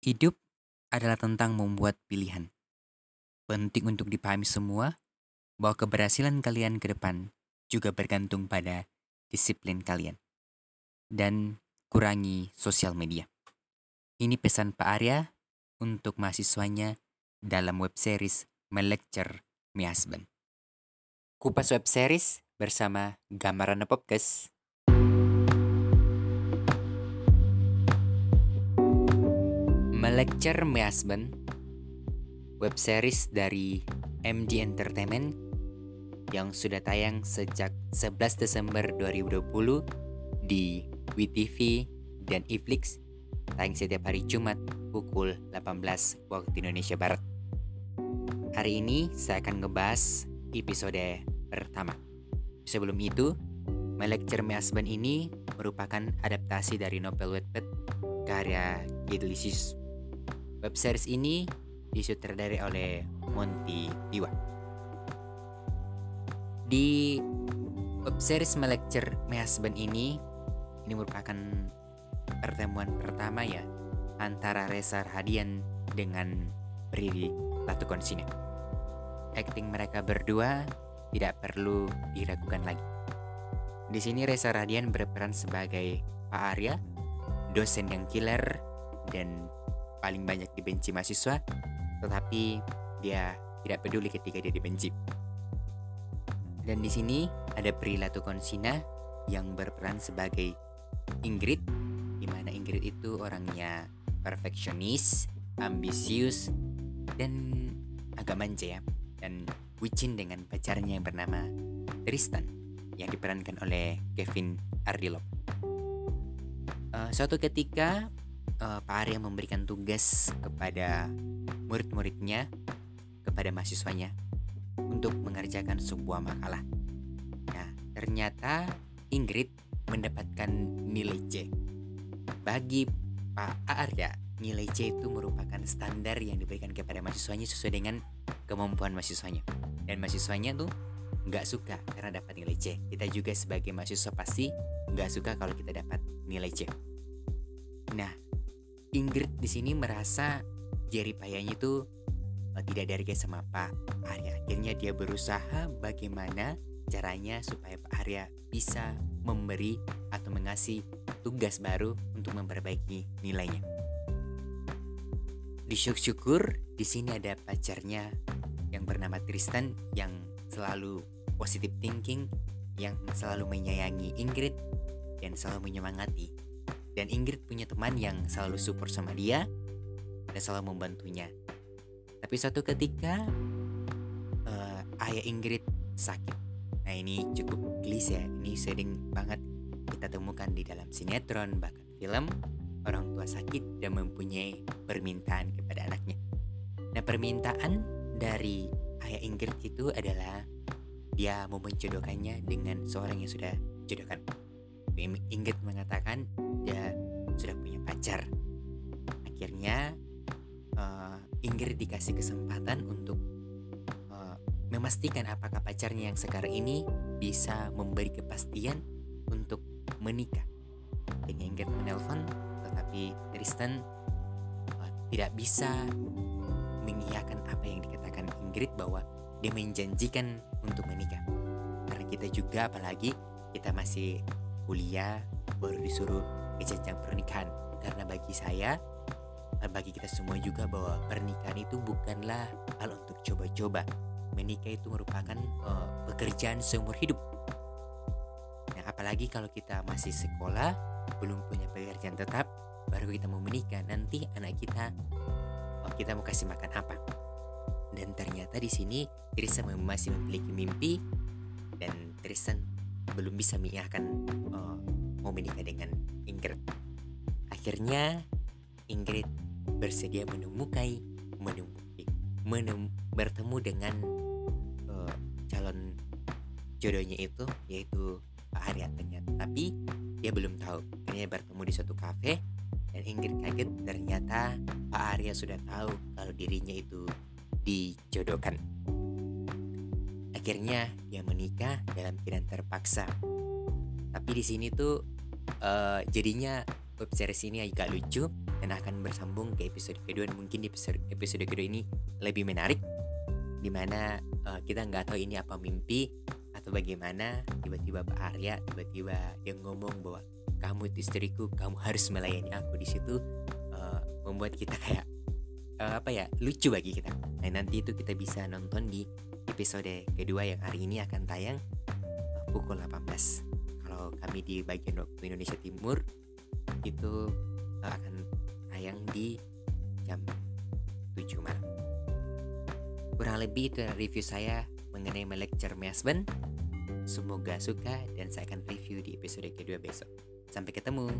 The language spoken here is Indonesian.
Hidup adalah tentang membuat pilihan. Penting untuk dipahami semua bahwa keberhasilan kalian ke depan juga bergantung pada disiplin kalian. Dan kurangi sosial media. Ini pesan Pak Arya untuk mahasiswanya dalam web series Melecture Me Husband. Kupas web series bersama Gambaran Podcast. Melecture Me Husband Web series dari MD Entertainment yang sudah tayang sejak 11 Desember 2020 di WeTV dan Iflix tayang setiap hari Jumat pukul 18 waktu Indonesia Barat. Hari ini saya akan ngebahas episode pertama. Sebelum itu, My Lecture Me Husband ini merupakan adaptasi dari novel Wattpad karya Gidlisius. Web series ini disutradarai oleh Monty Piwa. Di web series My Lecture My Husband ini ini merupakan pertemuan pertama ya antara Reza Hadian dengan Prilly Latukonsina. Acting mereka berdua tidak perlu diragukan lagi. Di sini Reza Radian berperan sebagai Pak Arya, dosen yang killer dan paling banyak dibenci mahasiswa, tetapi dia tidak peduli ketika dia dibenci. Dan di sini ada Prilly Latukonsina yang berperan sebagai Ingrid, di mana Ingrid itu orangnya perfeksionis, ambisius, dan agak manja ya, dan bucin dengan pacarnya yang bernama Tristan yang diperankan oleh Kevin Ardilop. Uh, suatu ketika uh, Pak Arya memberikan tugas kepada murid-muridnya, kepada mahasiswanya untuk mengerjakan sebuah makalah. Nah, ternyata Ingrid mendapatkan nilai C. Bagi Pak Arya, nilai C itu merupakan standar yang diberikan kepada mahasiswanya sesuai dengan kemampuan mahasiswanya. Dan mahasiswanya tuh nggak suka karena dapat nilai C. Kita juga sebagai mahasiswa pasti nggak suka kalau kita dapat nilai C. Nah, Ingrid di sini merasa jari payahnya itu uh, tidak dihargai sama Pak Arya. Akhirnya dia berusaha bagaimana caranya supaya Pak Arya bisa memberi atau mengasih tugas baru untuk memperbaiki nilainya. Disyukur di sini ada pacarnya yang bernama Tristan yang selalu positive thinking, yang selalu menyayangi Ingrid dan selalu menyemangati. Dan Ingrid punya teman yang selalu support sama dia dan selalu membantunya. Tapi suatu ketika uh, ayah Ingrid sakit. Nah ini cukup gelis ya, ini sering banget kita temukan di dalam sinetron bahkan film orang tua sakit dan mempunyai permintaan kepada anaknya. Nah permintaan dari ayah Ingrid itu adalah dia mau menjodohkannya dengan seorang yang sudah jodohkan. Ingrid mengatakan dia sudah punya pacar. Akhirnya uh, Ingrid dikasih kesempatan untuk uh, memastikan apakah pacarnya yang sekarang ini bisa memberi kepastian untuk menikah. Akhirnya Ingrid menelpon, tetapi Tristan uh, tidak bisa mengiyakan apa yang dikatakan Ingrid bahwa dia menjanjikan untuk menikah. Karena kita juga apalagi kita masih kuliah baru disuruh ke jenjang pernikahan. Karena bagi saya bagi kita semua juga bahwa pernikahan itu bukanlah hal untuk coba-coba. Menikah itu merupakan uh, pekerjaan seumur hidup. Nah apalagi kalau kita masih sekolah belum punya pekerjaan tetap baru kita mau menikah nanti anak kita oh, kita mau kasih makan apa? Dan ternyata di sini Tristan masih memiliki mimpi dan Tristan belum bisa mengiyakan uh, mau menikah dengan Ingrid. Akhirnya Ingrid bersedia menemukai menemuki menem, bertemu dengan uh, calon jodohnya itu yaitu Pak Arya ternyata. Tapi dia belum tahu. Akhirnya bertemu di suatu kafe dan Ingrid kaget ternyata Pak Arya sudah tahu kalau dirinya itu dijodohkan. Akhirnya dia menikah dalam keadaan terpaksa. Tapi di sini tuh uh, jadinya web series ini agak lucu dan akan bersambung ke episode kedua dan mungkin di episode kedua ini lebih menarik. Di mana uh, kita nggak tahu ini apa mimpi atau bagaimana. Tiba-tiba Pak Arya tiba-tiba dia ngomong bahwa kamu istriku kamu harus melayani aku. Di situ uh, membuat kita kayak uh, apa ya lucu bagi kita. Nah nanti itu kita bisa nonton di episode kedua yang hari ini akan tayang pukul 18 kalau kami di bagian waktu Indonesia Timur itu uh, akan tayang di jam 7 malam kurang lebih itu review saya mengenai My Husband Semoga suka dan saya akan review di episode kedua besok. Sampai ketemu.